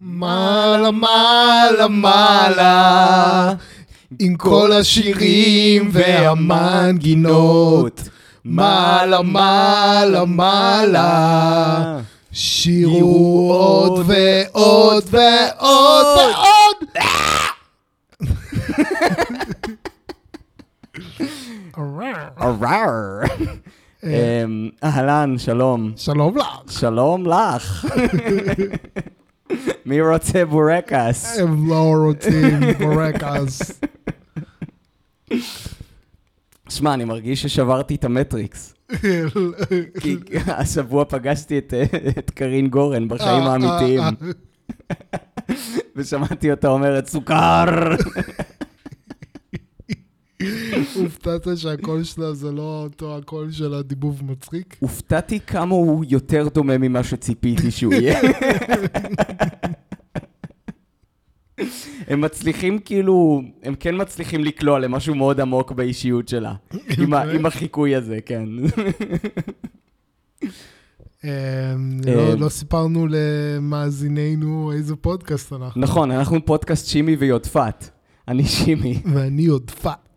מעלה, מעלה, מעלה, עם כל השירים והמנגינות. מעלה, מעלה, מעלה, שירו עוד ועוד ועוד ועוד. ערר. אמ, אהלן, שלום. שלום לך. שלום לך. מי רוצה בורקס? הם לא רוצים בורקס. שמע, אני מרגיש ששברתי את המטריקס. כי השבוע פגשתי את, את קרין גורן בחיים אה, האמיתיים, אה, ושמעתי אותה אומרת, סוכר! הופתעת שהקול שלה זה לא אותו הקול של הדיבוב מצחיק? הופתעתי כמה הוא יותר דומה ממה שציפיתי שהוא יהיה. הם מצליחים כאילו, הם כן מצליחים לקלוע למשהו מאוד עמוק באישיות שלה. עם, ה, עם החיקוי הזה, כן. אמ, לא- אמ. לא סיפרנו למאזיננו איזה פודקאסט אנחנו. נכון, אנחנו פודקאסט שימי ויודפת. אני שימי. ואני עוד פאט.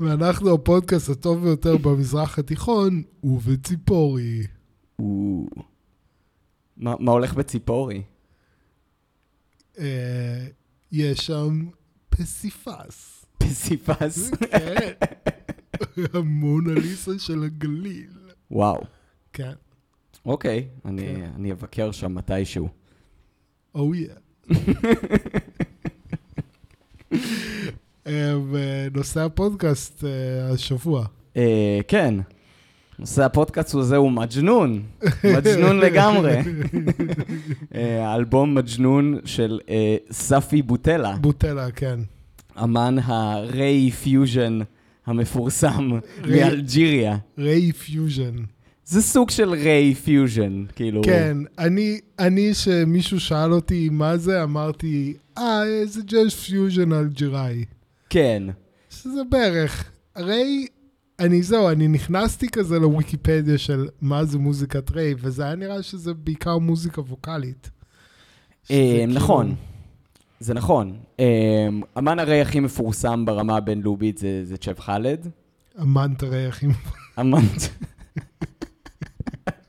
ואנחנו הפודקאסט הטוב ביותר במזרח התיכון, ובציפורי. מה, מה הולך בציפורי? אה, יש שם פסיפס. פסיפס. כן. המונליסה של הגליל. וואו. כן. אוקיי, אני, כן. אני אבקר שם מתישהו. או יא. ונושא הפודקאסט אה, השבוע. אה, כן. נושא הפודקאסט הזה הוא מג'נון. מג'נון לגמרי. אה, האלבום מג'נון של אה, ספי בוטלה, בוטלה, כן. אמן הריי פיוז'ן המפורסם מאלג'יריה. ריי פיוז'ן. זה סוג של ריי פיוז'ן, כאילו... כן, אני, אני, שמישהו שאל אותי מה זה, אמרתי, אה, זה ג'אז פיוז'ן אלג'יראי. כן. שזה בערך. הרי, אני זהו, אני נכנסתי כזה לוויקיפדיה של מה זה מוזיקת ריי, וזה היה נראה שזה בעיקר מוזיקה ווקאלית. אה, כאילו- נכון. זה נכון. אה, אמן הריי הכי מפורסם ברמה הבינלאומית זה צ'ב חאלד. המנטה ריי הכי אמן...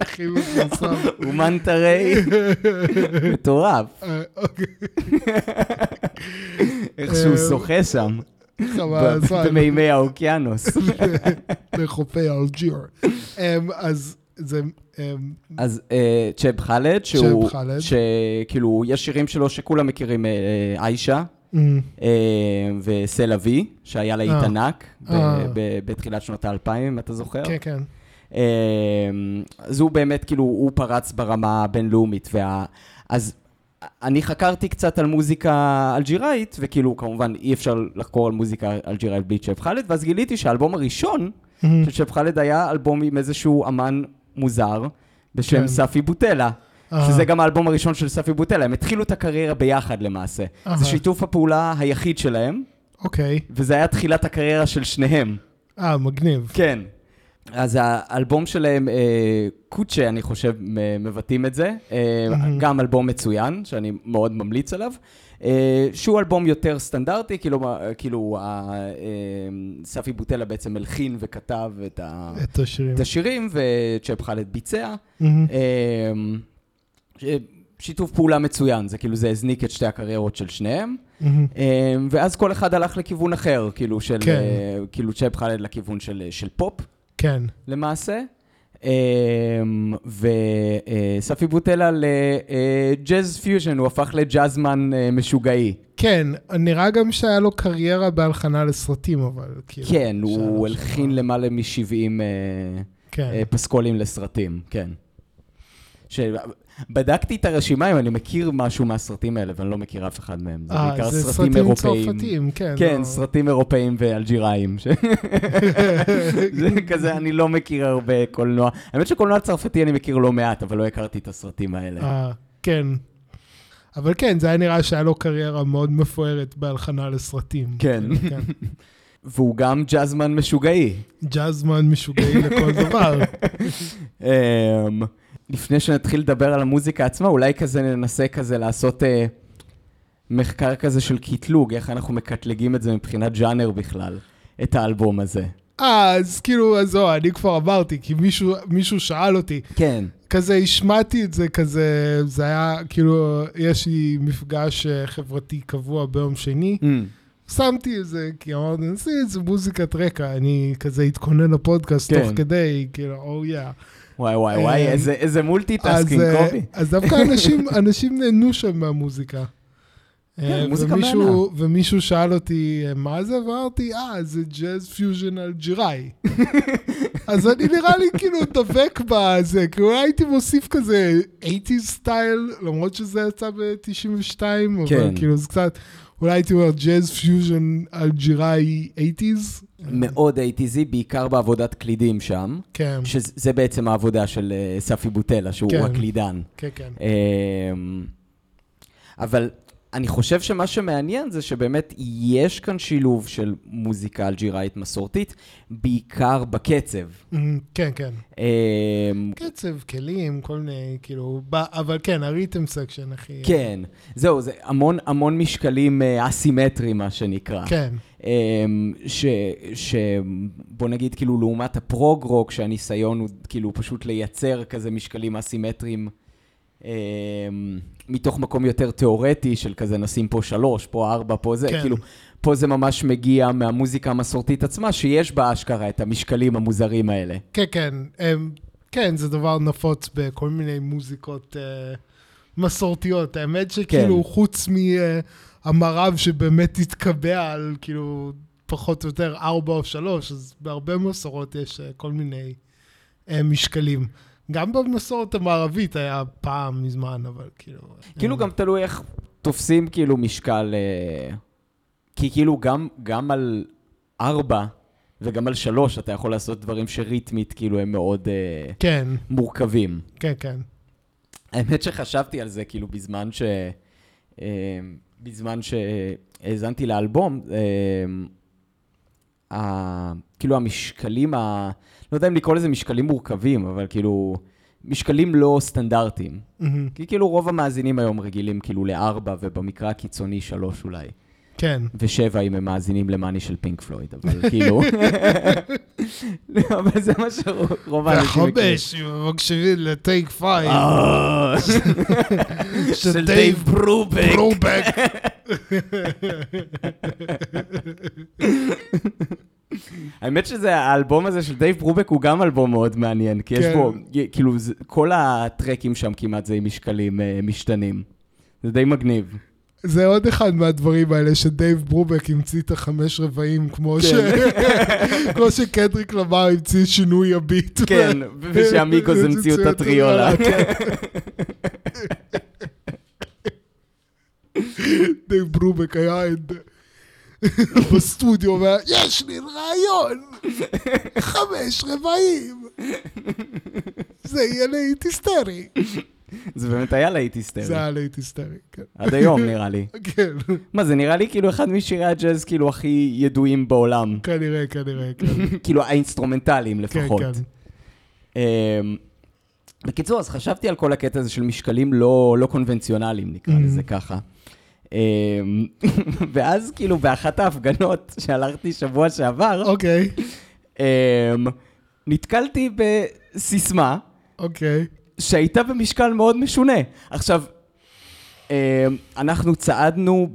הכי מפורסם. אומן תרי, מטורף. אה, אוקיי, איך שהוא אה, שוחה שם. במימי האוקיינוס. לחופי אלג'יר. אמ, אז זה... אמ, אז אה, צ'ב חאלד, שהוא... צ'ב חאלד. שכאילו, יש שירים שלו שכולם מכירים, אמ, אה, וסל אבי, שהיה להיט. ענק ב- אה. ב- בתחילת שנות האלפיים, אם אתה זוכר. כן, כן. אה, אז הוא באמת, כאילו, הוא פרץ ברמה הבינלאומית, וה... אז אני חקרתי קצת על מוזיקה אלג'יראית, וכאילו, כמובן, אי אפשר לחקור על מוזיקה אלג'יראית בלי צ'ב חאלד, ואז גיליתי שהאלבום הראשון אמ, של צ'ב חאלד היה אלבום עם איזשהו אמן מוזר, בשם כן. ספי בוטלה, שזה גם האלבום הראשון של ספי בוטלה, הם התחילו את הקריירה ביחד למעשה. זה שיתוף הפעולה היחיד שלהם, אוקיי. וזה היה תחילת הקריירה של שניהם. אה, מגניב. כן. אז האלבום שלהם, אה, קוצ'ה, אני חושב, מבטאים את זה. אה. גם אלבום מצוין, שאני מאוד ממליץ עליו. אה, שהוא אלבום יותר סטנדרטי, כאילו, כאילו ספי בוטלה בעצם הלחין וכתב את, ה, את השירים. את השירים, וצ'אפ חאלד ביצע. שיתוף פעולה מצוין, זה כאילו, זה הזניק את שתי הקריירות של שניהם. אה, ואז כל אחד הלך לכיוון אחר, כאילו, של, כן. כאילו צ'אפ חאלד לכיוון של, של פופ. כן. למעשה, אמ, וספי בוטלה לג'אז פיוז'ן, הוא הפך לג'אזמן אה, משוגעי. כן, נראה גם שהיה לו קריירה בהלחנה לסרטים, אבל כאילו... כן, הוא הלחין למעלה מ-70 כן. פסקולים לסרטים, כן. בדקתי את הרשימה אם אני מכיר משהו מהסרטים האלה, ואני לא מכיר אף אחד מהם. זה אה, בעיקר זה סרטים סרטים אירופאיים. צרפתיים, כן. כן, לא. סרטים אירופאיים ואלג'יראיים. ש- זה כזה, אני לא מכיר הרבה קולנוע. האמת שקולנוע צרפתי אני מכיר לא מעט, אבל לא הכרתי את הסרטים האלה. אה, כן. אבל כן, זה היה נראה שהיה לו קריירה מאוד מפוארת בהלחנה לסרטים. כן. כן. והוא גם ג'אזמן משוגעי. ג'אזמן משוגעי לכל דבר. לפני שנתחיל לדבר על המוזיקה עצמה, אולי כזה ננסה כזה לעשות אה, מחקר כזה של קטלוג, איך אנחנו מקטלגים את זה מבחינת ג'אנר בכלל, את האלבום הזה. אה, אז כאילו, אז זהו, אני כבר אמרתי, כי מישהו, מישהו שאל אותי, כן. כזה השמעתי את זה, כזה, זה היה, כאילו, יש לי מפגש אה, חברתי קבוע ביום שני, Mm. שמתי את זה, כי אמרתי, את זה מוזיקת רקע, אני כזה אתכונן לפודקאסט כן. תוך כדי, כאילו, או יא. וואי וואי וואי, אה, איזה, איזה multitasking, אה, קובי. אז דווקא אנשים, אנשים נהנו שם מהמוזיקה. אה, כן, מוזיקה ומישהו, ומישהו שאל אותי, אה, מה זה? ואמרתי, אה, זה ג'אז פיוז'ן אלג'יראי. אז אני נראה לי כאילו דבק בזה, כאילו אולי הייתי מוסיף כזה 80's style, למרות שזה יצא ב-92, אבל כן. כאילו זה קצת, אולי הייתי אומר ג'אז פיוז'ן אלג'יראי 80's. מאוד ATZ, בעיקר בעבודת קלידים שם, כן, שזה בעצם העבודה של אה, ספי בוטלה, שהוא כן. הקלידן. כן, כן. אמ, אבל אני חושב שמה שמעניין זה שבאמת יש כאן שילוב של מוזיקה אלג'יראית מסורתית, בעיקר בקצב. אמ, כן, כן. אמ, קצב, כלים, כל מיני, כאילו, אבל כן, ה rhythm section, אחי. כן, זהו, זה המון המון משקלים אה, אסימטריים, מה שנקרא. כן, אמ, ש, ש... בוא נגיד, כאילו, לעומת הפרוג-רוק, שהניסיון הוא כאילו פשוט לייצר כזה משקלים אסימטריים מתוך מקום יותר תיאורטי של כזה נשים פה שלוש, פה ארבע, פה זה, כן. כאילו, פה זה ממש מגיע מהמוזיקה המסורתית עצמה, שיש בה אשכרה את המשקלים המוזרים האלה. כן, כן. אמ, כן, זה דבר נפוץ בכל מיני מוזיקות אה, מסורתיות. האמת שכאילו, כן. חוץ מהמרב שבאמת התקבע על כאילו פחות או יותר ארבע או שלוש, אז בהרבה מסורות יש אה, כל מיני אה, משקלים. גם במסורת המערבית היה פעם מזמן, אבל כאילו... כאילו אה, גם תלוי איך תופסים כאילו משקל, אה, כי כאילו גם, גם על ארבע וגם על שלוש אתה יכול לעשות דברים שריתמית כאילו הם מאוד אה, כן, מורכבים. כן, כן. האמת שחשבתי על זה כאילו בזמן ש... אה, בזמן שהאזנתי לאלבום, ה... כאילו המשקלים, ה... לא יודע אם לקרוא לזה משקלים מורכבים, אבל כאילו משקלים לא סטנדרטיים. מהמם. כי כאילו רוב המאזינים היום רגילים כאילו לארבע, ובמקרה הקיצוני שלוש אולי. כן. ושבע אם הם מאזינים למאני של פינק פלויד, אבל כאילו... אבל זה מה שרוב האנשים מכירים. וחמש, אם הם מקשיבים ל Take Five. אה, של דייב ברובק. ברובק. האמת שזה, האלבום הזה של דייב ברובק הוא גם אלבום מאוד מעניין, כי יש כן. בו, כאילו, כל הטרקים שם כמעט זה עם משקלים אה, משתנים. זה די מגניב. זה עוד אחד מהדברים האלה שדייב ברובק המציא את החמש רבעים, כמו ש... כמו שקנדריק למאר המציא שינוי הביט. כן, ושהמיגוס המציאו את הטריולה. כן. דייב ברובק היה בסטודיו, והיה, יש לי רעיון, חמש רבעים. זה יהיה להיט היסטרי. זה באמת היה להיט היסטרי. זה היה להיט היסטרי, כן. עד היום נראה לי. כן, מה, זה נראה לי כאילו אחד משירי הג'אז כאילו הכי ידועים בעולם. כנראה, כנראה, כן. כאילו האינסטרומנטליים כן, לפחות. כן. אמ, בקיצור, אז חשבתי על כל הקטע הזה של משקלים לא, לא קונבנציונליים, נקרא Mhm. לזה ככה. אמ, ואז כאילו באחת ההפגנות שהלכתי שבוע שעבר, אוקיי, אמ, נתקלתי בסיסמה אוקיי. שהייתה במשקל מאוד משונה. עכשיו, אמ, אנחנו צעדנו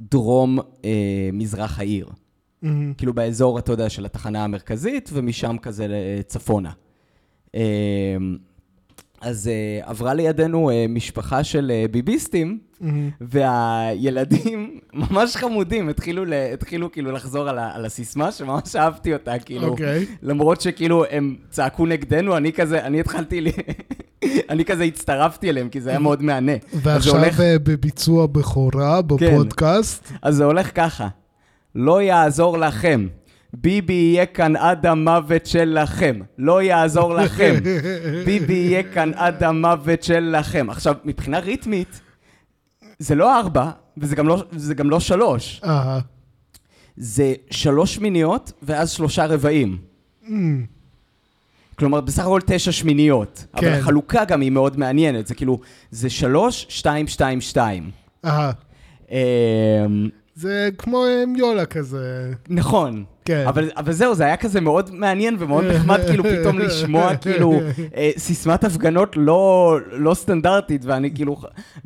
בדרום מזרח העיר. מהמם. כאילו באזור, אתה יודע, של התחנה המרכזית, ומשם כזה לצפונה. אז אה, עברה לידינו אה, משפחה של אה, ביביסטים, מהמם. והילדים ממש חמודים, התחילו, ל- התחילו כאילו לחזור על, ה- על הסיסמה, שממש אהבתי אותה, כאילו. אוקיי. למרות שכאילו הם צעקו נגדנו, אני כזה, אני התחלתי, ל... אני כזה הצטרפתי אליהם, כי זה היה מאוד מהנה. ועכשיו הולך- בביצוע בכורה בפודקאסט. אז זה הולך ככה, לא יעזור לכם. ביבי יהיה כאן עד המוות שלכם. לא יעזור לכם. ביבי יהיה כאן עד המוות שלכם. עכשיו, מבחינה ריתמית, זה לא ארבע, וזה גם לא, זה גם לא שלוש. זה שלוש מיניות ואז שלושה רבעים. אמ, כלומר, בסך הכל תשע שמיניות. כן. אבל החלוקה גם היא מאוד מעניינת, זה כאילו, זה שלוש, שתיים, שתיים, שתיים. אהה. אמ, זה כמו מיולה כזה. נכון. כן. אבל, אבל זהו, זה היה כזה מאוד מעניין ומאוד נחמד כאילו פתאום לשמוע כאילו אה, סיסמת הפגנות לא, לא סטנדרטית, ואני כאילו,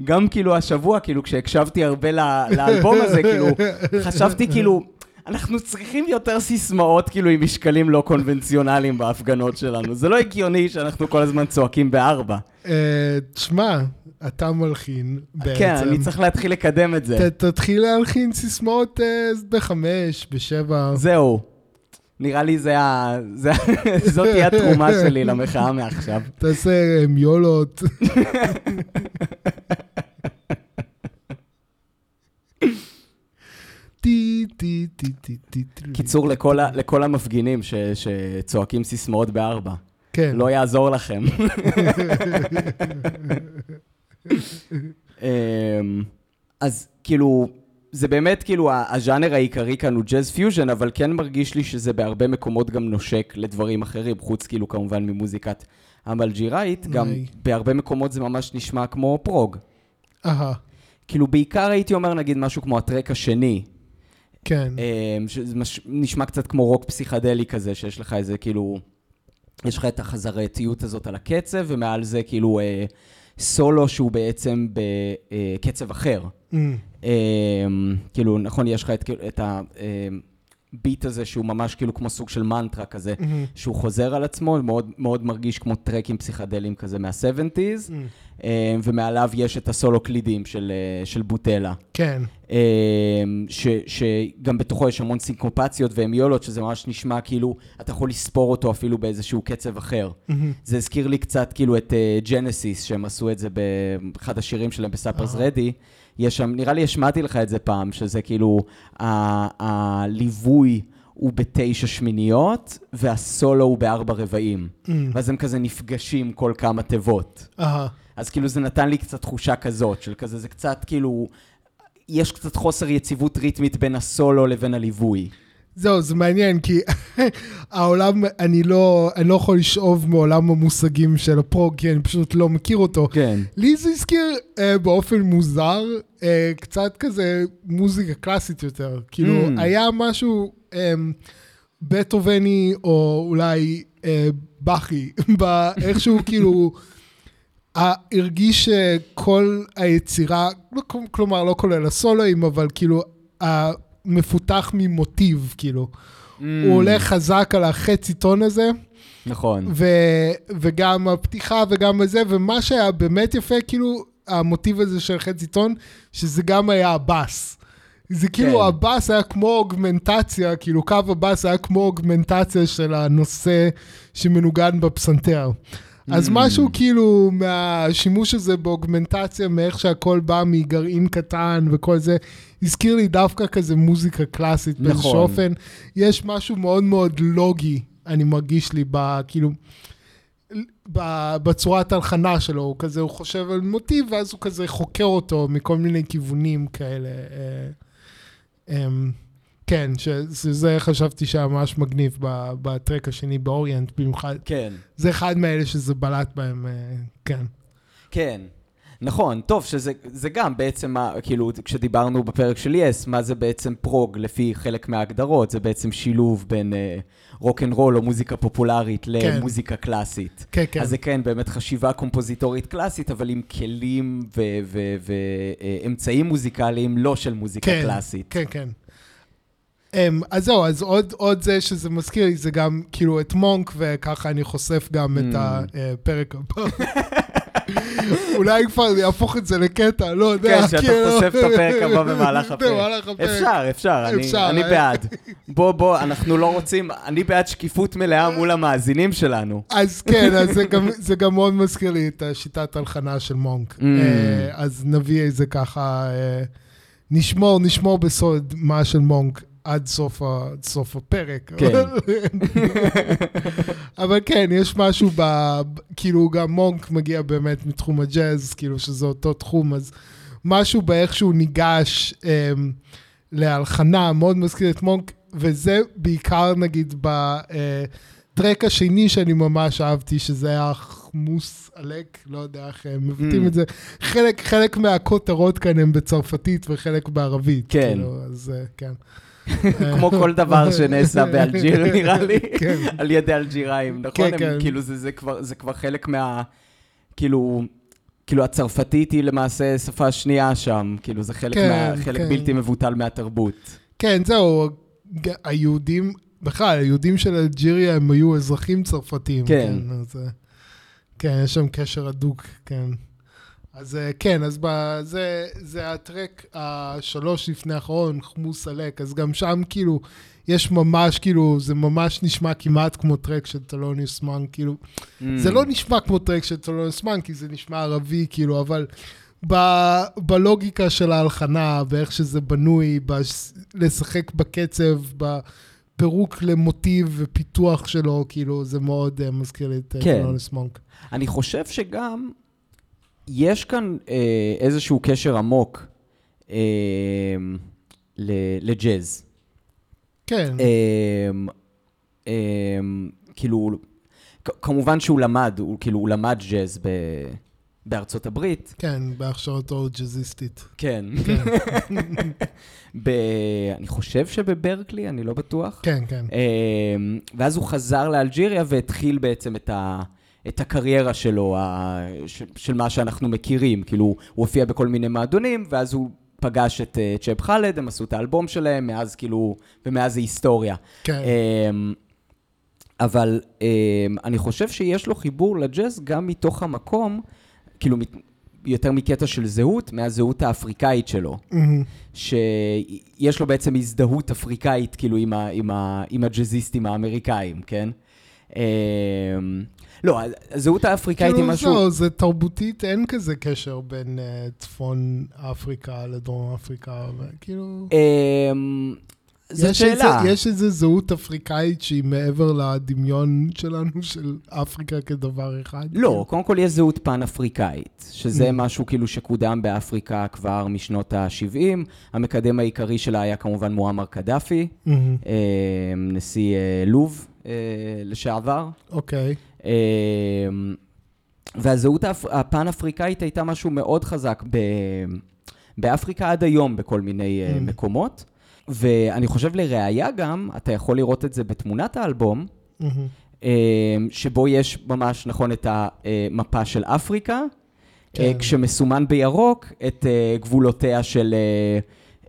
גם כאילו השבוע, כאילו כשהקשבתי הרבה ל- לאלבום הזה, כאילו, חשבתי כאילו, אנחנו צריכים יותר סיסמאות כאילו עם משקלים לא קונבנציונליים בהפגנות שלנו. זה לא הגיוני שאנחנו כל הזמן צועקים בארבע. אה, תשמע, אתה מלחין בעצם. כן, אני צריך להתחיל לקדם את זה. ת- תתחיל להלחין סיסמאות אה, בחמש, בשבע. זהו. נראה לי זה ה... זה... זאת תהיה התרומה שלי למחאה מעכשיו. תעשה אה, מיולות. טי, טי, טי, טי, טי, טי. קיצור, לכל, ה... לכל המפגינים ש... שצועקים סיסמאות בארבע, כן. לא יעזור לכם. אמ, אז כאילו, זה באמת כאילו, הז'אנר העיקרי כאן הוא ג'אז פיוז'ן, אבל כן מרגיש לי שזה בהרבה מקומות גם נושק לדברים אחרים, חוץ כאילו כמובן מהמוזיקה האלג'יראית, גם. בהרבה מקומות זה ממש נשמע כמו פרוג. אהה, כאילו, בעיקר הייתי אומר, נגיד, משהו כמו הטרק השני, כן. אמ, שזה נשמע קצת כמו רוק פסיכדלי כזה, שיש לך איזה כאילו, יש לך את החזרתיות הזאת על הקצב, ומעל זה כאילו אה, סולו שהוא בעצם בקצב אחר. אמ, אמ, כאילו, נכון, יש לך את, כאילו, את הביט הזה שהוא ממש כאילו כמו סוג של מנטרה כזה, אמ, שהוא חוזר על עצמו, מאוד, מאוד מרגיש כמו טרקים פסיכדליים כזה מה-70's, אמ. אמ, ומעליו יש את הסולו קלידים של, אה, של בוטלה. כן. אמ, ש, שגם בתוכו יש המון סינקופציות והמיולות, שזה ממש נשמע כאילו, אתה יכול לספור אותו אפילו באיזשהו קצב אחר. אמ, זה הזכיר לי קצת כאילו את ג'נסיס, שהם עשו את זה באחד השירים שלהם בסאפרס. רדי. יש שם, נראה לי השמעתי לך את זה פעם, שזה כאילו, הליווי הוא בתשע שמיניות, והסולו הוא בארבע רבעים. אמ. ואז הם כזה נפגשים כל כמה תיבות. אהה. אז כאילו זה נתן לי קצת תחושה כזאת, של כזה, זה קצת כאילו, יש קצת חוסר יציבות ריתמית בין הסולו לבין הליווי. זהו, זה מעניין, כי העולם, אני לא, אני לא יכול לשאוב מעולם המושגים של הפרוג, כי אני פשוט לא מכיר אותו. כן. לי זה הזכיר אה, באופן מוזר, אה, קצת כזה מוזיקה קלאסית יותר. כאילו, Mm. היה משהו אה, בטהובני, או אולי אה, בכי, באיכשהו כאילו, הרגיש שכל היצירה, לא, כל- כלומר, לא כולל הסולואים, אבל כאילו, המפותח ממוטיב, כאילו. Mm. הוא הולך חזק על החצי טון הזה. נכון. ו- וגם הפתיחה וגם הזה, ומה שהיה באמת יפה, כאילו, המוטיב הזה של חצי טון, שזה גם היה הבאס. זה כאילו, כן. הבאס היה כמו אוגמנטציה, כאילו, קו הבאס היה כמו אוגמנטציה של הנושא שמנוגן בפסנתר. אז Mm. משהו כאילו מהשימוש הזה באוגמנטציה, מאיך שהכל בא מגרעין קטן וכל זה, הזכיר לי דווקא כזה מוזיקה קלאסית באיזשהו נכון. אופן. יש משהו מאוד מאוד לוגי, אני מרגיש לי, ב, כאילו, ב, בצורת הלחנה שלו, הוא כזה, הוא חושב על מוטיב, ואז הוא כזה חוקר אותו מכל מיני כיוונים כאלה. אה, כן, שזה חשבתי שהיה ממש מגניב בטרק השני באוריינט, במיוחד, כן. זה אחד מאלה שזה בלט בהם, אה, כן. כן. נכון, טוב, שזה זה גם בעצם, כאילו, כשדיברנו בפרק של יס, מה זה בעצם פרוג לפי חלק מההגדרות, זה בעצם שילוב בין אה, rock and roll או מוזיקה פופולרית למוזיקה קלאסית. כן, כן. אז זה כן, באמת חשיבה קומפוזיטורית קלאסית, אבל עם כלים ואמצעים מוזיקליים לא של מוזיקה כן, קלאסית. כן, כן. Um, אז זהו, אז עוד, עוד זה שזה מזכיר לי, זה גם כאילו את מונק, וככה אני חושף גם את Mm. הפרק הבא. אולי כבר יהפוך את זה לקטע, לא יודע. כן, שאתה כאילו. חושף את הפרק הבא במהלך הפרק. אפשר, אפשר, אני- אני אה. בעד. בוא, בוא, אנחנו לא רוצים, אני בעד שקיפות מלאה מול המאזינים שלנו. אז כן, אז זה גם, מאוד מזכיר לי את השיטת הלחנה של מונק. Mm. אה, אז נביא איזה ככה, אה, נשמור, נשמור בסוד מה של מונק עד סוף, ה, סוף הפרק. כן. אבל כן, יש משהו ב... כאילו, גם מונק מגיע באמת מתחום הג'אז, כאילו שזה אותו תחום, אז משהו באיך שהוא ניגש אה, להלחנה מאוד מזכיר את מונק, וזה בעיקר נגיד ב... אה, השני שאני ממש אהבתי, שזה היה חמוס עלק, לא יודע איך הם מבטאים Mm. את זה. חלק, חלק מהכותרות כאן הם בצרפתית וחלק בערבית. כן. כאילו, אז אה, כן. כמו כל דבר שנעשה באלג'יר, נראה לי, כן. על ידי אלג'יראים, נכון? כן, כן. כאילו, זה, כבר, חלק מה... כאילו, כאילו הצרפתית היא למעשה שפה שנייה שם, כאילו זה חלק, כן, מה, חלק כן. בלתי מבוטל מהתרבות. כן, זהו, היהודים, בכלל, היהודים של אלג'יריה הם היו אזרחים צרפתיים. כן. אז, אה, כן, יש שם קשר הדוק, כן. אז אה, כן, אז ב, זה, זה הטרק השלוש לפני האחרון, חמוס עלק, אז גם שם כאילו, יש ממש, כאילו, זה ממש נשמע כמעט כמו טרק של טלוניוס מונק, כאילו, זה Mm. לא נשמע כמו טרק של טלוניוס מונק, כי זה נשמע ערבי, כאילו, אבל ב, בלוגיקה של ההלחנה, באיך שזה בנוי, בש, לשחק בקצב, בפירוק למוטיב ופיתוח שלו, כאילו, זה מאוד uh, מזכיר לי את כן. טלוניוס מנק. אני חושב שגם יש כאן אה, איזשהו קשר עמוק אה, לג'אז. כן, אה, אה, כאילו, כמובן שהוא למד, הוא כאילו, הוא למד ג'אז ב... בארצות הברית. כן, בהכשרתו ג'אזיסטית. כן. כן, ב... אני חושב שבברקלי, אני לא בטוח. כן, כן. אמ, ואז הוא חזר לאלג'יריה והתחיל בעצם את, ה, את הקריירה שלו, ה, של, של מה שאנחנו מכירים. כאילו, הוא הופיע בכל מיני מועדונים, ואז הוא פגש את אה, צ'אב חאלד, הם עשו את האלבום שלהם, מאז כאילו, ומאז זה היסטוריה. כן, אמ, אבל אמ, אני חושב שיש לו חיבור לג'אז גם מתוך המקום, כאילו, יותר מקטע של זהות, מהזהות האפריקאית שלו. מהמם. שיש לו בעצם הזדהות אפריקאית, כאילו, עם, ה, עם, ה, עם הג'אזיסטים האמריקאים, כן? אמ, לא, הזהות האפריקאית היא כאילו משהו... זהו, זה תרבותית, אין כזה קשר בין אה, צפון אפריקה לדרום אפריקה, כאילו... זאת יש שאלה. איזה, יש איזו זהות אפריקאית שהיא מעבר לדמיון שלנו של אפריקה כדבר אחד. לא, קודם כל יש זהות פן-אפריקאית, שזה Mm. משהו כאילו שקודם באפריקה כבר משנות ה-70. המקדם העיקרי שלה היה כמובן מועמר קדאפי, מהמם. אמ, נשיא אה, לוב אה, לשעבר. אוקיי. אמ, והזהות הפן-אפריקאית הייתה משהו מאוד חזק ב... באפריקה עד היום בכל מיני mm. Mm. מקומות. ואני חושב לראיה גם, אתה יכול לראות את זה בתמונת האלבום. אמ, שבו יש ממש, נכון, את המפה של אפריקה, כן. אה, כשמסומן בירוק את אה, גבולותיה של,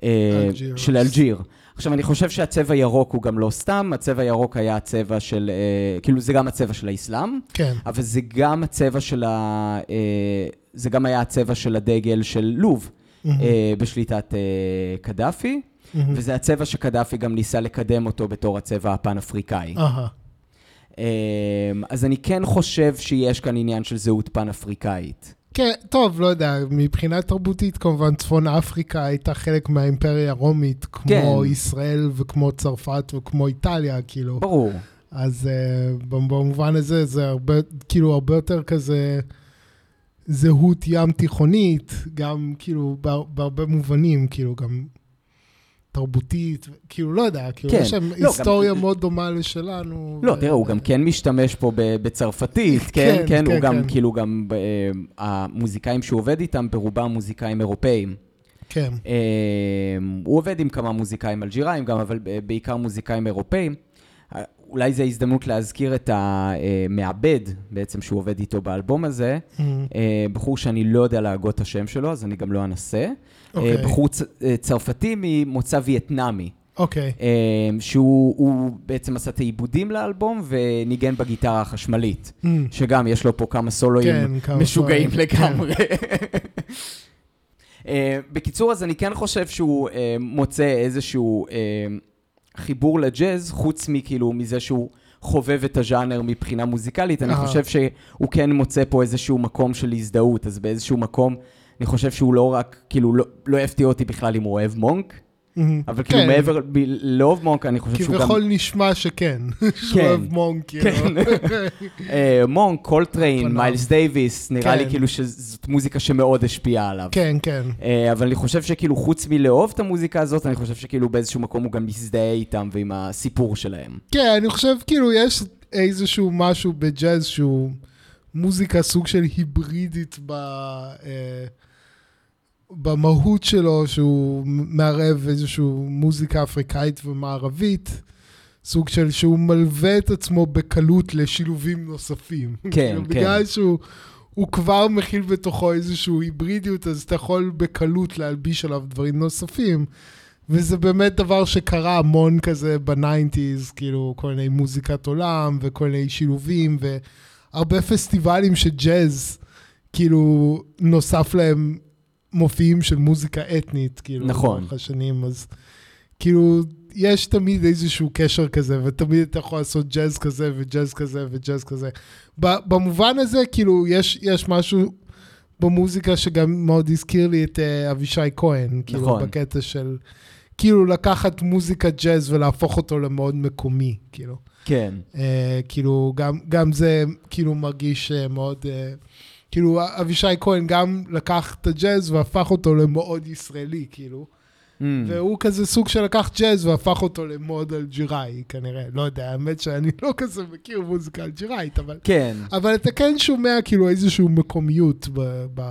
אלג'יר. של אלג'יר. עכשיו, אני חושב שהצבע ירוק הוא גם לא סתם, הצבע ירוק היה הצבע של, אה, כאילו זה גם הצבע של האסלאם, כן. אבל זה גם הצבע של ה... אה, זה גם היה הצבע של הדגל של לוב, מהמם. אה, בשליטת אה, קדאפי, מהמם. וזה הצבע שקדאפי גם ניסה לקדם אותו בתור הצבע הפן-אפריקאי. אמ, אז אני כן חושב שיש כאן עניין של זהות פן-אפריקאית. כן, טוב, לא יודע, מבחינה תרבותית כמובן צפון אפריקה הייתה חלק מהאימפריה הרומית, כמו כן. ישראל וכמו צרפת וכמו איטליה, כאילו. ברור. אז uh, במובן הזה זה הרבה, כאילו הרבה יותר כזה זהות ים תיכונית, גם כאילו בה- בהרבה מובנים, כאילו גם תרבותית, כאילו לא יודע, כאילו כן. יש שם לא, היסטוריה גם- מאוד דומה לשלנו. לא, ו- תראה, הוא גם כן משתמש פה בצרפתית, כן? כן, כן, הוא כן, גם, כן. כאילו, גם אה, המוזיקאים שהוא עובד איתם, ברובם מוזיקאים אירופאים. כן, אה, הוא עובד עם כמה מוזיקאים אלג'יראים גם, אבל בעיקר מוזיקאים אירופאים. אה, אולי זו הזדמנות להזכיר את המעבד, בעצם, שהוא עובד איתו באלבום הזה. Mhm. אה, בחור שאני לא יודע להגות את השם שלו, אז אני גם לא אנסה. אה, בחור צ- צרפתי ממוצא וייטנאמי, אוקיי, אה, שהוא הוא בעצם עשה את העיבודים לאלבום וניגן בגיטרה החשמלית, Mhm. שגם יש לו פה כמה סולואים כן, כמה משוגעים סולואים, כן. לגמרי. אה, בקיצור, אז אני כן חושב שהוא אה, מוצא איזשהו חיבור לג'אז, חוץ מכאילו מזה שהוא חובב את הז'אנר מבחינה מוזיקלית, אני. חושב שהוא כן מוצא פה איזשהו מקום של הזדהות, אז באיזשהו מקום, אני חושב שהוא לא רק, כאילו, לא, לא יפתיע אותי בכלל אם הוא אוהב מונק, Mhm. אבל כאילו כן. מעבר, ב- לאהוב מונק, אני חושב שהוא גם... כביכול נשמע שכן, שהוא כן. אוהב מונק, כאילו. אה, מונק, קולטריין. מיילס דייוויס, נראה לי כן. כאילו שזאת מוזיקה שמאוד השפיעה עליו. כן, כן. אה, אבל אני חושב שכאילו חוץ מלאהוב את המוזיקה הזאת, אני חושב שכאילו באיזשהו מקום הוא גם מזדהה איתם ועם הסיפור שלהם. כן, אני חושב, כאילו, יש, איזשהו משהו בג'אז שהוא מוזיקה סוג של היברידית ב... אה, במהות שלו, שהוא מערב איזושהי מוזיקה אפריקאית ומערבית, סוג של שהוא מלווה את עצמו בקלות לשילובים נוספים. כן, כאילו, כן. בגלל שהוא הוא כבר מכיל בתוכו איזושהי היברידיות, אז אתה יכול בקלות להלביש עליו דברים נוספים. וזה באמת דבר שקרה המון כזה בניינטיז, כאילו כל מיני מוזיקת עולם וכל מיני שילובים והרבה פסטיבלים של ג'אז, כאילו נוסף להם מופיעים של מוזיקה אתנית, כאילו, נכון. לאורך השנים, אז כאילו, יש תמיד איזשהו קשר כזה, ותמיד אתה יכול לעשות ג'אז כזה וג'אז כזה וג'אז כזה. במובן הזה, כאילו, יש, יש משהו במוזיקה שגם מאוד הזכיר לי את uh, אבישי כהן, כאילו, נכון. בקטע של, כאילו, לקחת מוזיקה ג'אז ולהפוך אותו למאוד מקומי, כאילו. כן. Uh, כאילו, גם, גם זה כאילו מרגיש uh, מאוד... Uh, כאילו, אבישי כהן גם לקח את הג'אז והפך אותו למאוד ישראלי, כאילו. Mm. והוא כזה סוג של לקח ג'אז והפך אותו למאוד אלג'יראי, כנראה. לא יודע, האמת שאני לא כזה מכיר מוזיקה אלג'יראית, אבל... כן, אבל אתה כן שומע כאילו איזושהי מקומיות ב... ב...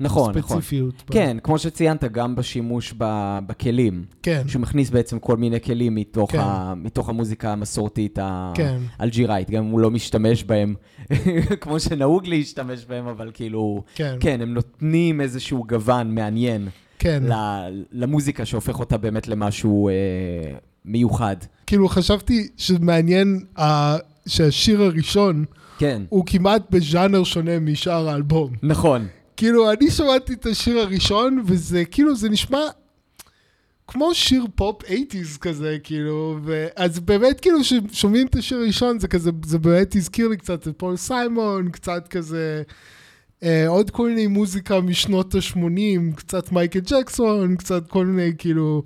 נכון, נכון. ספציפיות. ב- כן, כמו שציינת, גם בשימוש ב- בכלים. כן, שהוא מכניס בעצם כל מיני כלים מתוך, כן. ה, מתוך המוזיקה המסורתית כן. האלג'יראית, גם אם הוא לא משתמש בהם כמו שנהוג להשתמש בהם, אבל כאילו, כן, כן, הם נותנים איזשהו גוון מעניין כן. ל- למוזיקה שהופך אותה באמת למשהו אה, מיוחד. כאילו חשבתי שמעניין אה, שהשיר הראשון כן, הוא כמעט בז'אנר שונה משאר האלבום. נכון. כאילו, אני שמעתי את השיר הראשון, וזה כאילו, זה נשמע כמו שיר פופ 80's כזה, כאילו, ו... אז באמת, כאילו, כששומעים את השיר הראשון, זה כזה, זה באמת הזכיר לי קצת את פול סיימון, קצת כזה, אה, עוד כל מיני מוזיקה משנות ה-80, קצת מייקל ג'קסון, קצת כל מיני, כאילו,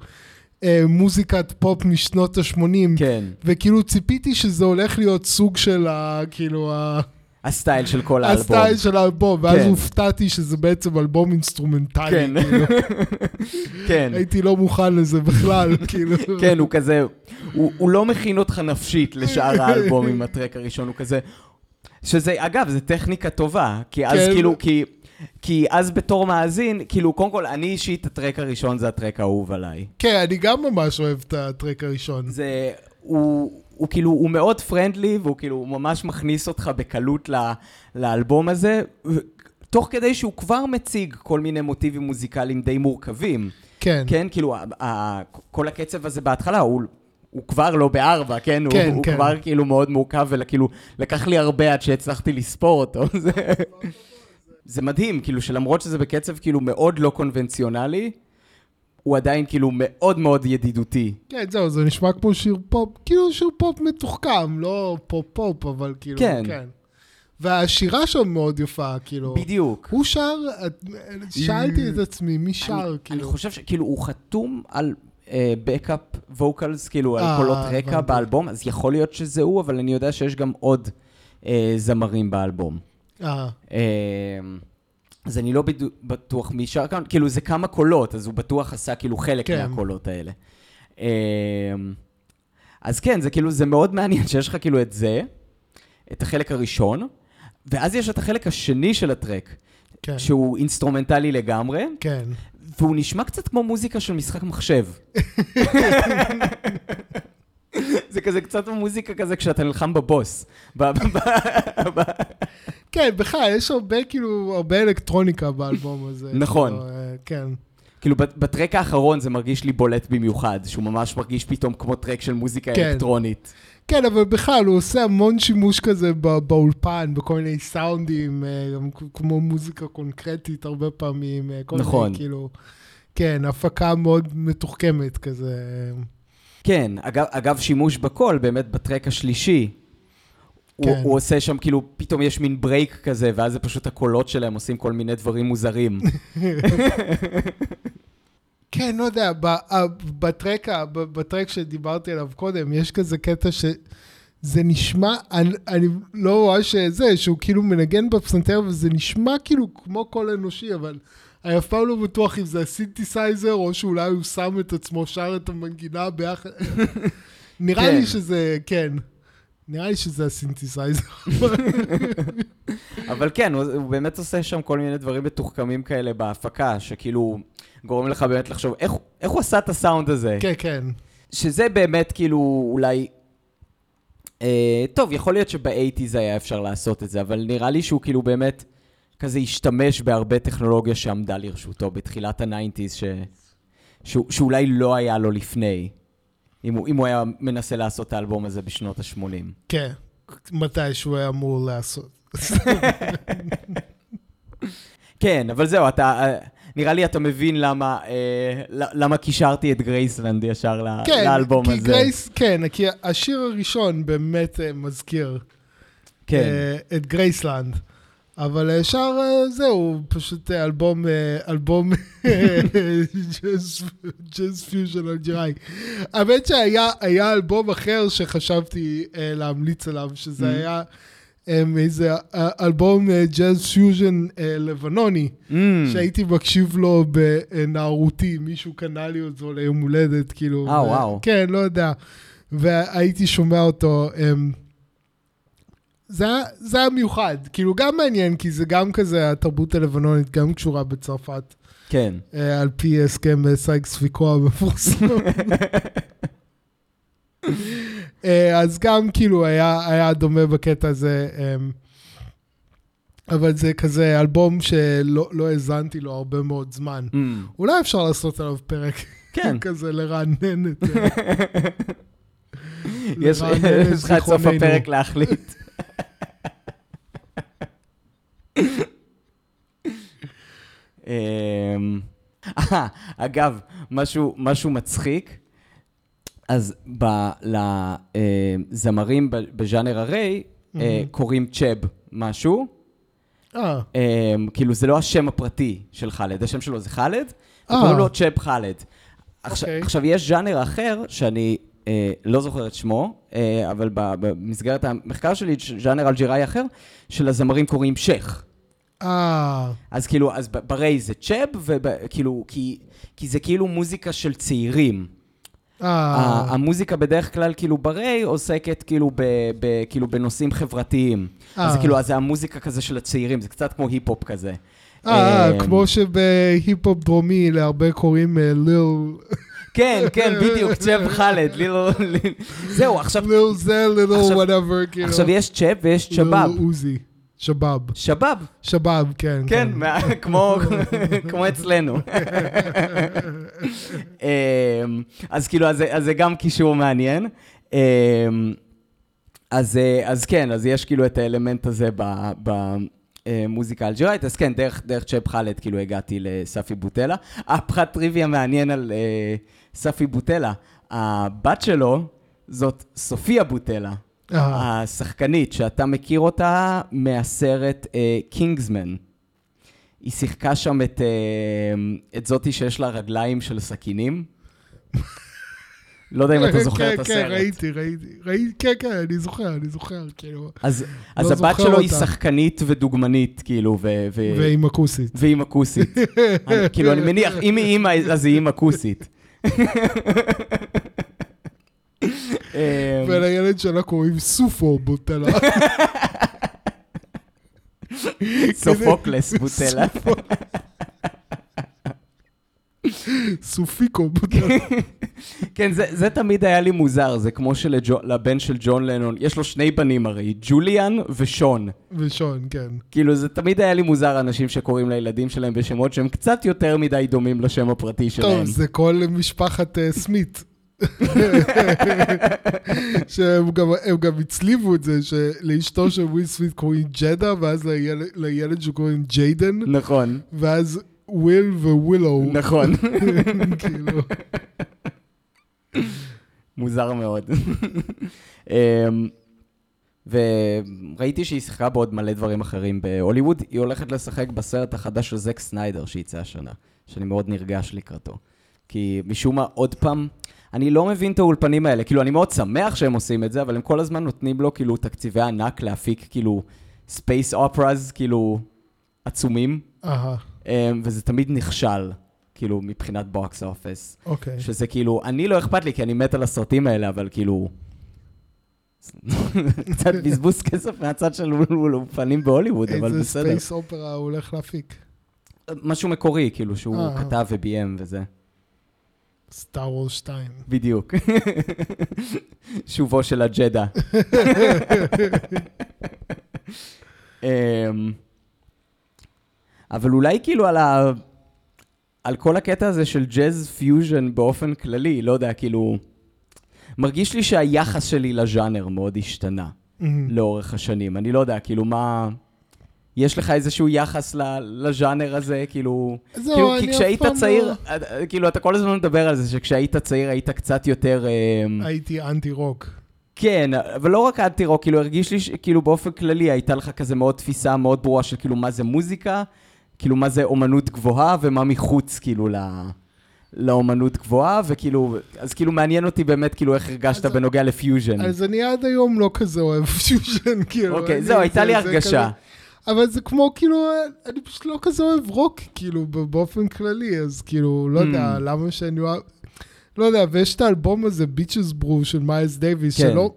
אה, מוזיקת פופ משנות ה-80. כן, וכאילו ציפיתי שזה הולך להיות סוג של ה... כאילו, ה... הסטייל של כל האלבום. הסטייל של האלבום, ואז כן. הופתעתי שזה בעצם אלבום אינסטרומנטלי. כן. כאילו. כן, הייתי לא מוכן לזה בכלל, כאילו. כן, הוא כזה, הוא, הוא לא מכין אותך נפשית לשאר האלבום עם הטרק הראשון, הוא כזה... שזה, אגב, זו טכניקה טובה, כי אז כן. כאילו, כי, כי אז בתור מאזין, כאילו, קודם כל, אני אישית, הטרק הראשון זה הטרק האהוב עליי. כן, אני גם ממש אוהב את הטרק הראשון. זה, הוא, הוא כאילו, הוא מאוד פרנדלי, והוא כאילו, הוא ממש מכניס אותך בקלות ל, לאלבום הזה, תוך כדי שהוא כבר מציג כל מיני מוטיבים מוזיקליים די מורכבים. כן, כן, כאילו, ה- ה- כל הקצב הזה בהתחלה, הוא, הוא כבר לא בארבע, כן? כן, הוא, הוא כן. כבר כאילו מאוד מורכב, וכאילו, לקח לי הרבה עד שהצלחתי לספור אותו. זה מדהים, כאילו, שלמרות שזה בקצב כאילו מאוד לא קונבנציונלי, הוא עדיין כאילו מאוד מאוד ידידותי. כן, זהו, זה נשמע כמו שיר פופ, כאילו שיר פופ מתוחכם, לא פופ-פופ, אבל כאילו, כן. כן. והשירה שם מאוד יפה, כאילו. בדיוק. הוא שר, שאלתי את עצמי, מי שר, אני, אני כאילו. חושב שכאילו, הוא חתום על backup vocals, כאילו, על אה, קולות רקע הבנתי. באלבום, אז יכול להיות שזה הוא, אבל אני יודע שיש גם עוד אה, זמרים באלבום. אה, אה, אז אני לא בטוח מי שר כאן, כאילו זה כמה קולות, אז הוא בטוח עשה כאילו חלק כן. מהקולות האלה. אה, אז כן, זה כאילו, זה מאוד מעניין שיש לך כאילו את זה, את החלק הראשון, ואז יש את החלק השני של הטרק, כן, שהוא אינסטרומנטלי לגמרי, כן. והוא נשמע קצת כמו מוזיקה של משחק מחשב. זה כזה קצת מוזיקה כזה כשאתה נלחם בבוס. כן, בכלל, יש הרבה, כאילו, הרבה אלקטרוניקה באלבום הזה. נכון. כאילו, אה, כן. כאילו בטרק האחרון זה מרגיש לי בולט במיוחד, שהוא ממש מרגיש פתאום כמו טרק של מוזיקה כן. אלקטרונית. כן, אבל בכלל, הוא עושה המון שימוש כזה בא- באולפן, בכל מיני סאונדים, אה, כמו מוזיקה קונקרטית הרבה פעמים. אה, נכון. מיני, כאילו, כן, הפקה מאוד מתוחכמת כזה. כן, אגב, אגב שימוש בקול, באמת בטרק השלישי, הוא, כן. הוא עושה שם כאילו, פתאום יש מין break כזה, ואז זה פשוט הקולות שלהם עושים כל מיני דברים מוזרים. כן, לא יודע, בטרק, ב- בטרק שדיברתי עליו קודם, יש כזה קטע שזה נשמע, אני, אני לא רואה שזה, שהוא כאילו מנגן בפסנתר וזה נשמע כאילו כמו קול אנושי, אבל אני אף פעם לא בטוח אם זה הסינתסייזר, או שאולי הוא שם את עצמו, שר את המנגינה ביחד. נראה כן. לי שזה, כן. נראה לי שזה הסינתסייזר. אבל כן, הוא, הוא באמת עושה שם כל מיני דברים מתוחכמים כאלה בהפקה, שכאילו גורם לך באמת לחשוב, איך, איך הוא עשה את הסאונד הזה? כן, כן. שזה באמת כאילו אולי... אה, טוב, יכול להיות שב eighties היה אפשר לעשות את זה, אבל נראה לי שהוא כאילו באמת כזה השתמש בהרבה טכנולוגיה שעמדה לרשותו בתחילת ה nineties, ש... ש... שאולי לא היה לו לפני, אם הוא, אם הוא היה מנסה לעשות את האלבום הזה בשנות ה-80. כן, מתי שהוא היה אמור לעשות. כן, אבל זהו, אתה... אה, נראה לי אתה מבין למה, אה, למה קישרתי את גרייסלנד ישר כן, לאלבום כי הזה. גרייס, כן, כי השיר הראשון באמת אה, מזכיר כן, אה, את גרייסלנד. אבל ישר אה, זהו, פשוט אה, אלבום, אה, אלבום ג'אז פיוז'ן אלג'יראי. האמת שהיה היה אלבום אחר שחשבתי אה, להמליץ עליו, שזה Mm. היה אה, איזה אה, אלבום אה, ג'אז פיוז'ן אה, לבנוני, Mm, שהייתי מקשיב לו בנערותי, מישהו קנה לי אותו ליום הולדת, כאילו. אה, ו- וואו. כן, לא יודע. והייתי שומע אותו. אמ, זה היה, זה היה מיוחד, כאילו גם מעניין, כי זה גם כזה, התרבות הלבנונית גם קשורה בצרפת, כן. אה, על פי הסכם אה, סייקס פיקו המפורסם. אה, אז גם כאילו היה, היה דומה בקטע הזה, אמ, אבל זה כזה אלבום שלא לא האזנתי לו הרבה מאוד זמן. Mm, אולי אפשר לעשות עליו פרק כן. כזה לרענן את... אה, יש לרענן את יש לך עד סוף. הפרק להחליט. אמ, אה, אגב, משהו, משהו מצחיק, אז לזמרים בז'אנר הריי אה, קוראים צ'אב משהו, אה, אמ, כאילו זה לא השם הפרטי של חאלד, השם שלו זה חאלד, אה. וקוראים לו צ'אב חאלד. עכשיו, אוקיי. עכשיו, יש ז'אנר אחר שאני אה, לא זוכר את שמו, אה, אבל במסגרת המחקר שלי, ז'אנר אלג'יראי אחר, שלזמרים קוראים שייח. אה, אז כאילו, אז ברי זה צ'אב, וכאילו, כי, כי זה כאילו מוזיקה של צעירים. אה, המוזיקה בדרך כלל, כאילו, ברי עוסקת כאילו, ב, ב, כאילו בנושאים חברתיים. אז אה. כאילו, אז זה המוזיקה כזה של הצעירים, זה קצת כמו היפ-הופ כזה. אה, אמ, כמו שבהיפ-הופ דרומי להרבה קוראים אה, ליל... כן, כן, בדיוק, צ'אב חאלד, ליל... ליל- זהו, עכשיו, Lil זה, Lil whatever, כאילו. עכשיו יש צ'אב ויש שבאב. ליל עוזי. שבאב. שבאב, שבאב, כן. כן, מה- כמו כמו אצלנו. אמ, אז כאילו, אז זה- אז זה גם קישור מעניין. אמ, אז אה, אז כן, אז יש כאילו את האלמנט הזה ב- במוזיקה האלג'יראית, אז כן, דרך דרך צ'אב חאלד כאילו הגעתי לספי בוטלה. אה, פרט טריוויה מעניין על אה, ספי בוטלה. הבת שלו זאת סופיה בוטלה. אה, השחקנית, שאתה מכיר אותה מהסרט קינגסמן. היא שיחקה שם את, אה, את זאתי שיש לה רגליים של סכינים. לא יודע אם אתה זוכר כן, את כן, הסרט. ראיתי, ראיתי. ראיתי, כן, כן, אני זוכר, אני זוכר, כאילו. אז, אז לא הבת זוכר שלו היא אותה. שחקנית ודוגמנית, כאילו, ו... ו... ועם הכוסית. ואימא כוסית. אני- כאילו, אני מניח, אם היא אימא, אז היא אימא כוסית. אה, ולילד שלה קוראים סופו בוטלה. סופוקלס בוטלה. סופיקו בוטלה. כן, זה, זה תמיד היה לי מוזר, זה כמו שלבן של ג'ון לנון, יש לו שני בנים הרי, ג'וליאן ושון. ושון, כן. כאילו, זה תמיד היה לי מוזר אנשים שקוראים לילדים שלהם בשמות שהם קצת יותר מדי דומים לשם הפרטי שלהם. טוב, זה כל משפחת אה, סמית. שהם גם, גם הצליבו את זה, שלאשתו של וויל סמית קוראים ג'דה, ואז לילד, לילד שקוראים ג'יידן, נכון, ואז וויל ווילו. נכון. כאילו, מוזר מאוד. אמ, וראיתי שהיא שיחקה בעוד מלא דברים אחרים בהוליווד. היא הולכת לשחק בסרט החדש של זק סניידר שיצא השנה, שאני מאוד נרגש לקראתו. כי משום מה, עוד פעם, אני לא מבין את האולפנים האלה. כאילו, אני מאוד שמח שהם עושים את זה, אבל הם כל הזמן נותנים לו כאילו תקציבי ענק להפיק כאילו space operas, כאילו עצומים, אהה, אמ, וזה תמיד נכשל, כאילו, מבחינת box office. אוקיי. שזה כאילו, אני לא אכפת לי, כי אני מת על הסרטים האלה, אבל כאילו... קצת בזבוז כסף מהצד של אולפנים בהוליווד, אבל איזה בסדר. space opera הוא הולך להפיק. משהו מקורי, כאילו, שהוא. כתב וביים וזה. סטאר וורס 2. בדיוק. שובו של הג'דה. אמ, אבל אולי כאילו על ה... על כל הקטע הזה של ג'אז פיוז'ן באופן כללי, לא יודע, כאילו... מרגיש לי שהיחס שלי לז'אנר מאוד השתנה לאורך השנים. אני לא יודע, כאילו, מה... יש לך איזשהו יחס לז'אנר הזה, כאילו... זהו, כאילו, אני כי כשהיית פעם צעיר, לא- כאילו, אתה כל הזמן מדבר על זה שכשהיית צעיר היית קצת יותר... אמ, הייתי אנטי רוק. כן, אבל לא רק אנטי רוק, כאילו הרגיש לי שכאילו באופן כללי הייתה לך כזה מאוד תפיסה מאוד ברורה של כאילו מה זה מוזיקה, כאילו מה זה אומנות גבוהה ומה מחוץ כאילו ל... לאומנות גבוהה, וכאילו, אז כאילו מעניין אותי באמת כאילו איך הרגשת בנוגע לפיוז'ן. אז אני עד היום לא כזה אוהב פיוז'ן, כאילו. אוקיי, זהו, הייתה לי הרגשה. כזה- אבל זה כמו, כאילו, אני פשוט לא כזה אוהב רוק, כאילו, באופן כללי, אז כאילו, לא יודע, Hmm. למה שאני אוהב... לא יודע, ויש את האלבום הזה, Bitches Brew של מיילס דייוויס, כן. שלא...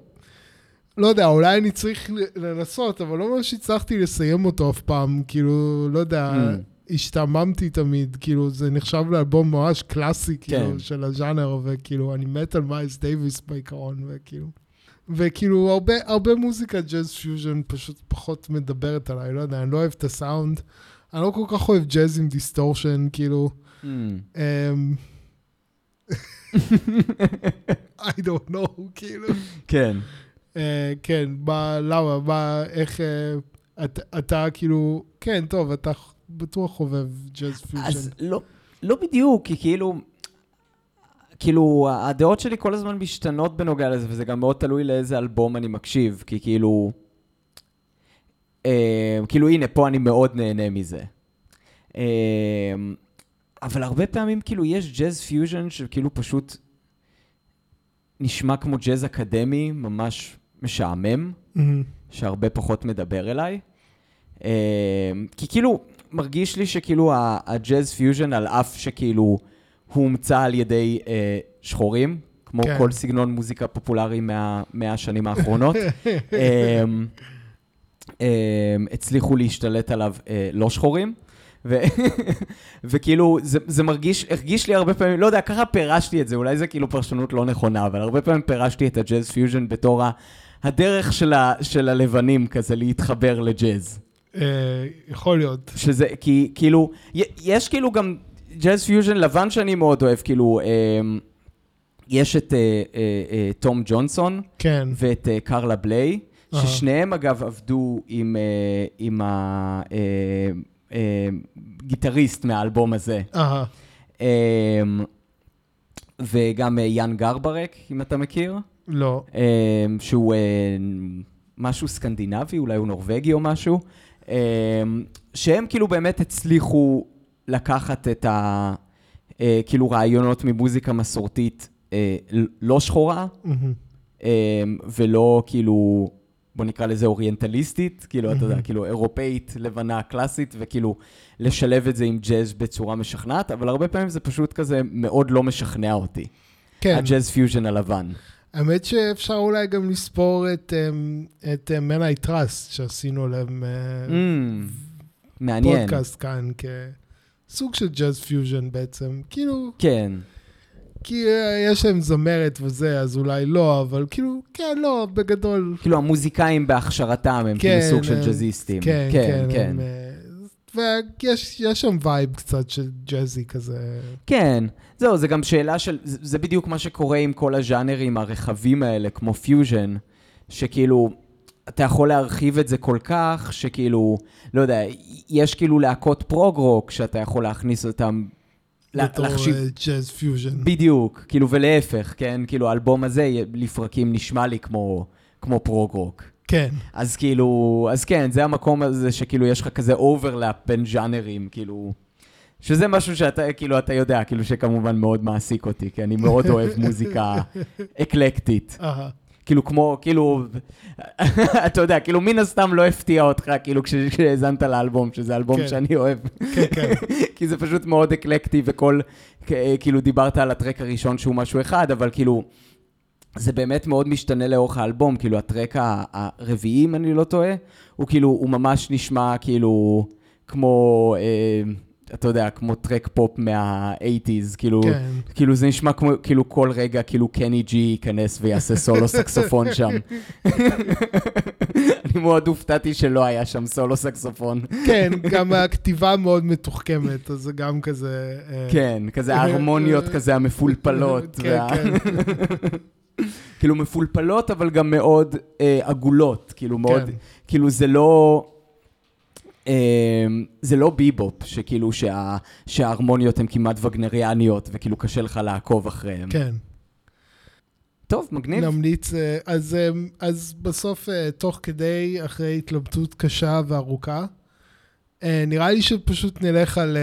לא יודע, אולי אני צריך לנסות, אבל לא ממש הצלחתי לסיים אותו אף פעם, כאילו, לא יודע, Mm. השתעממתי תמיד, כאילו, זה נחשב לאלבום ממש קלאסי, כאילו, כן. של הז'אנר, וכאילו, אני מת על מיילס דייוויס בעיקרון, וכאילו... וכאילו, הרבה, הרבה מוזיקה ג'אז פיוז'ן פשוט פחות מדברת עליי, לא יודע, אני לא אוהב את הסאונד. אני לא כל כך אוהב ג'אז עם דיסטורשן, כאילו... Hmm. אמ, I don't know, כאילו. כן. אה, כן, מה, למה, מה, איך, אה, אתה, אתה כאילו, כן, טוב, אתה בטוח חובב ג'אז פיוז'ן. אז לא, לא בדיוק, כי כאילו, כאילו, הדעות שלי כל הזמן משתנות בנוגע לזה, וזה גם מאוד תלוי לאיזה אלבום אני מקשיב, כי כאילו, אה, כאילו, הנה, פה אני מאוד נהנה מזה. אה, אבל הרבה פעמים, כאילו, יש ג'אז פיוז'ן שכאילו פשוט נשמע כמו ג'אז אקדמי, ממש משעמם. מהמם. שהרבה פחות מדבר אליי. אה, כי כאילו, מרגיש לי שכאילו הג'אז פיוז'ן, על אף שכאילו הוא הומצא על ידי אה, שחורים, כמו כן. כל סגנון מוזיקה פופולרי מה- מהשנים האחרונות, אה, אה, הצליחו להשתלט עליו אה, לא שחורים. ו- וכאילו, זה, זה מרגיש, הרגיש לי הרבה פעמים, לא יודע, ככה פירשתי את זה, אולי זה כאילו פרשנות לא נכונה, אבל הרבה פעמים פירשתי את הג'אז פיוז'ן בתור ה- הדרך של, ה, של הלבנים כזה להתחבר לג'אז. אה, יכול להיות. שזה, כי כאילו, יש כאילו גם ג'אז פיוז'ן לבן שאני מאוד אוהב, כאילו, אה, יש את אה, אה, אה, תום ג'ונסון כן. ואת קרלה בליי. ששניהם אגב עבדו עם, עם הגיטריסט מהאלבום הזה. אה, וגם יאן גרברק, אם אתה מכיר. לא. אה, שהוא משהו סקנדינבי, אולי הוא נורבגי או משהו, שהם כאילו באמת הצליחו לקחת את ה... אה, כאילו רעיונות ממוזיקה מסורתית אה, לא שחורה, מהמם. אה, ולא כאילו, בוא נקרא לזה אוריינטליסטית, כאילו, אתה יודע. כאילו אירופאית, לבנה, קלאסית, וכאילו לשלב את זה עם ג'אז בצורה משכנעת, אבל הרבה פעמים זה פשוט כזה מאוד לא משכנע אותי. כן. הג'אז פיוז'ן הלבן. האמת שאפשר אולי גם לספור את, אמ, את אה, Men I Trust, שעשינו להם אה, Mm, מעניין. פודקאסט כאן כסוג של ג'אז פיוז'ן בעצם. כאילו, כן. כי אה, יש להם זמרת וזה, אז אולי לא, אבל כאילו, כן, לא, בגדול, כאילו המוזיקאים בהכשרתם הם כן, כאילו סוג של הם- ג'אזיסטים. כן, כן, כן. הם, אה, ויש יש שם vibe קצת של ג'אזי כזה. כן, זהו, זה גם שאלה של, זה, זה בדיוק מה שקורה עם כל הז'אנרים הרחבים האלה, כמו פיוז'ן, שכאילו, אתה יכול להרחיב את זה כל כך, שכאילו, לא יודע, יש כאילו להקות פרוג-רוק, שאתה יכול להכניס אותם, בתור להחשיב, אה, ג'אז פיוז'ן. בדיוק, כאילו, ולהפך, כן? כאילו, האלבום הזה לפרקים נשמע לי כמו, כמו פרוג-רוק. כן, אז כאילו, אז כן, זה המקום הזה שכאילו יש לך כזה overlap בין ז'אנרים, כאילו, שזה משהו שאתה, כאילו, אתה יודע, כאילו, שכמובן מאוד מעסיק אותי, כי אני מאוד אוהב מוזיקה אקלקטית. כאילו, כמו, כאילו, אתה יודע, כאילו, מן הסתם לא הפתיע אותך, כאילו, כש- כשהאזנת לאלבום, שזה אלבום כן. שאני אוהב. כן, כן. כי זה פשוט מאוד אקלקטי, וכל, כאילו, דיברת על הטרק הראשון שהוא משהו אחד, אבל כאילו, זה באמת מאוד משתנה לאורך האלבום, כאילו הטרק הרביעי, אם אני לא טועה, הוא כאילו, הוא ממש נשמע כאילו כמו, אה, אתה יודע, כמו טרק פופ מה-80's, כאילו, כן. כאילו זה נשמע כמו, כאילו כל רגע, כאילו קני ג'י ייכנס ויעשה סולו סקסופון שם. אני מאוד הופתעתי שלא היה שם סולו סקסופון. כן, גם הכתיבה מאוד מתוחכמת, אז זה גם כזה... אה, כן, כזה ההרמוניות כזה המפולפלות. כן, וה- כן. כאילו מפולפלות, אבל גם מאוד אה, עגולות, כאילו מאוד, כן. כאילו זה לא... אה, זה לא ביבופ, שכאילו שה, שההרמוניות הן כמעט וגנריאניות, וכאילו קשה לך לעקוב אחריהן. כן. טוב, מגניב. נמליץ, אה, אז, אה, אז בסוף, אה, תוך כדי, אחרי התלבטות קשה וארוכה, אה, נראה לי שפשוט נלך על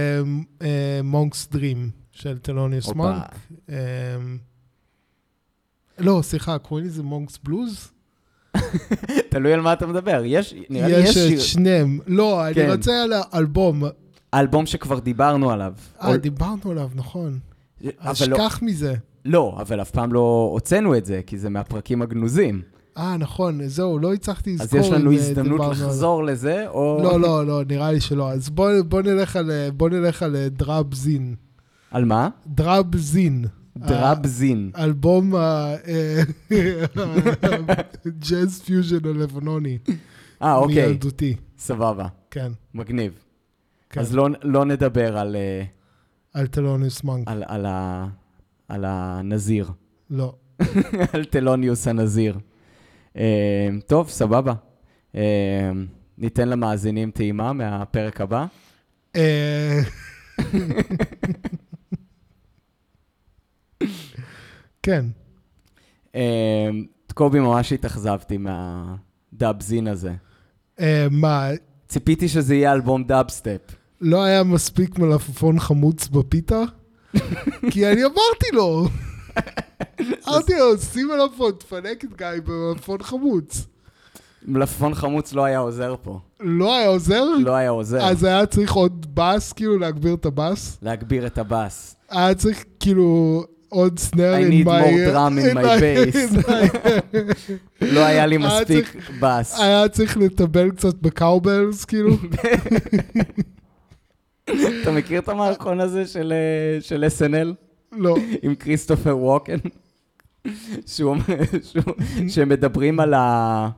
מונקס דרים של טלוניוס. מונק. אה, לא, סליחה, קוראים לזה מונקס בלוז? תלוי על מה אתה מדבר. יש, נראה לי יש יש את שיר, שניהם. לא, אני כן. רוצה על האלבום. אלבום שכבר דיברנו עליו. אה, דיברנו עליו, נכון. אז אבל לא, שכח מזה. לא, אבל אף פעם לא הוצאנו את זה, כי זה מהפרקים הגנוזים. אה, נכון, זהו, לא הצלחתי אז לזכור. יש לנו אה, הזדמנות על. לחזור לזה, או... לא, לא, לא, נראה לי שלא. אז בוא, בוא נלך על, אה, בוא נלך על אה, דראב זין. על מה? דראב זין. דרבזין. אלבום הג'אז פיוז'ן הלבנוני. אה, אוקיי, מילדותי, סבבה, כן. מגניב. כן. אז לא, לא נדבר על, אה, על טלוניוס מונק. על, על, ה, על הנזיר, לא. על טלוניוס הנזיר. אה, טוב, סבבה. אה, ניתן למאזינים טעימה מהפרק הבא. אה, כן. אה, קובי, ממש התאכזבתי מהדאבזין הזה. אה, מה, ציפיתי שזה יהיה אלבום דאבסטפ. לא היה מספיק מלפפון חמוץ בפיתה? כי אני אמרתי לו. אמרתי לו, שים מלפפון, תפנק את גיא במלפפון חמוץ. מלפפון חמוץ לא היה עוזר פה. לא היה עוזר? לא היה עוזר. אז היה צריך עוד בס, כאילו להגביר את הבס? להגביר את הבאס. היה צריך כאילו עוד סנר I in need my... more drum in my bass. לא היה לי מספיק באס. היה צריך לטבל קצת בקאובלס, כאילו. אתה מכיר את המערכון הזה של, אה, של SNL? לא. עם כריסטופר ווקן? שהוא אומר, שהוא- שהם מדברים על ה...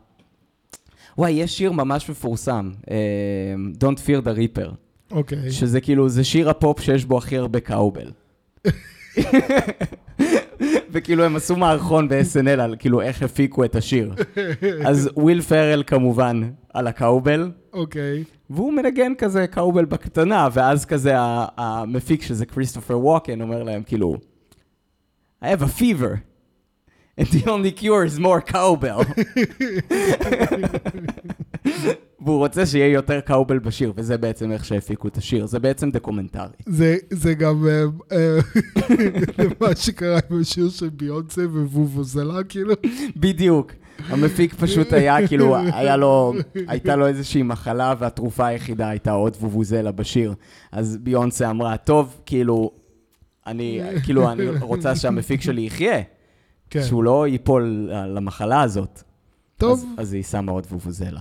וואי, יש שיר ממש מפורסם, אה, Don't Fear the Reaper, אוקיי. שזה כאילו, זה שיר הפופ שיש בו הכי הרבה cowbell. וכאילו הם עשו מערכון ב-SNL על כאילו איך הפיקו את השיר. אז וויל פרל כמובן על ה cowbell, אוקיי. והוא מנגן כזה cowbell בקטנה, ואז כזה המפיק שזה כריסטופר ווקן אומר להם כאילו, I have a fever, and the only cure is more cowbell. והוא רוצה שיהיה יותר cowbell בשיר, וזה בעצם איך שהפיקו את השיר, זה בעצם דוקומנטרי. זה, זה גם אה, אה, מה שקרה עם השיר של ביונסה ווובוזלה, כאילו. בדיוק. המפיק פשוט היה, כאילו, היה לו, הייתה לו איזושהי מחלה, והתרופה היחידה הייתה עוד וובוזלה בשיר. אז ביונסה אמרה, טוב, כאילו, אני, כאילו, אני רוצה שהמפיק שלי יחיה, כן. שהוא לא ייפול למחלה הזאת. טוב, אז, אז היא שמה עוד וובוזלה.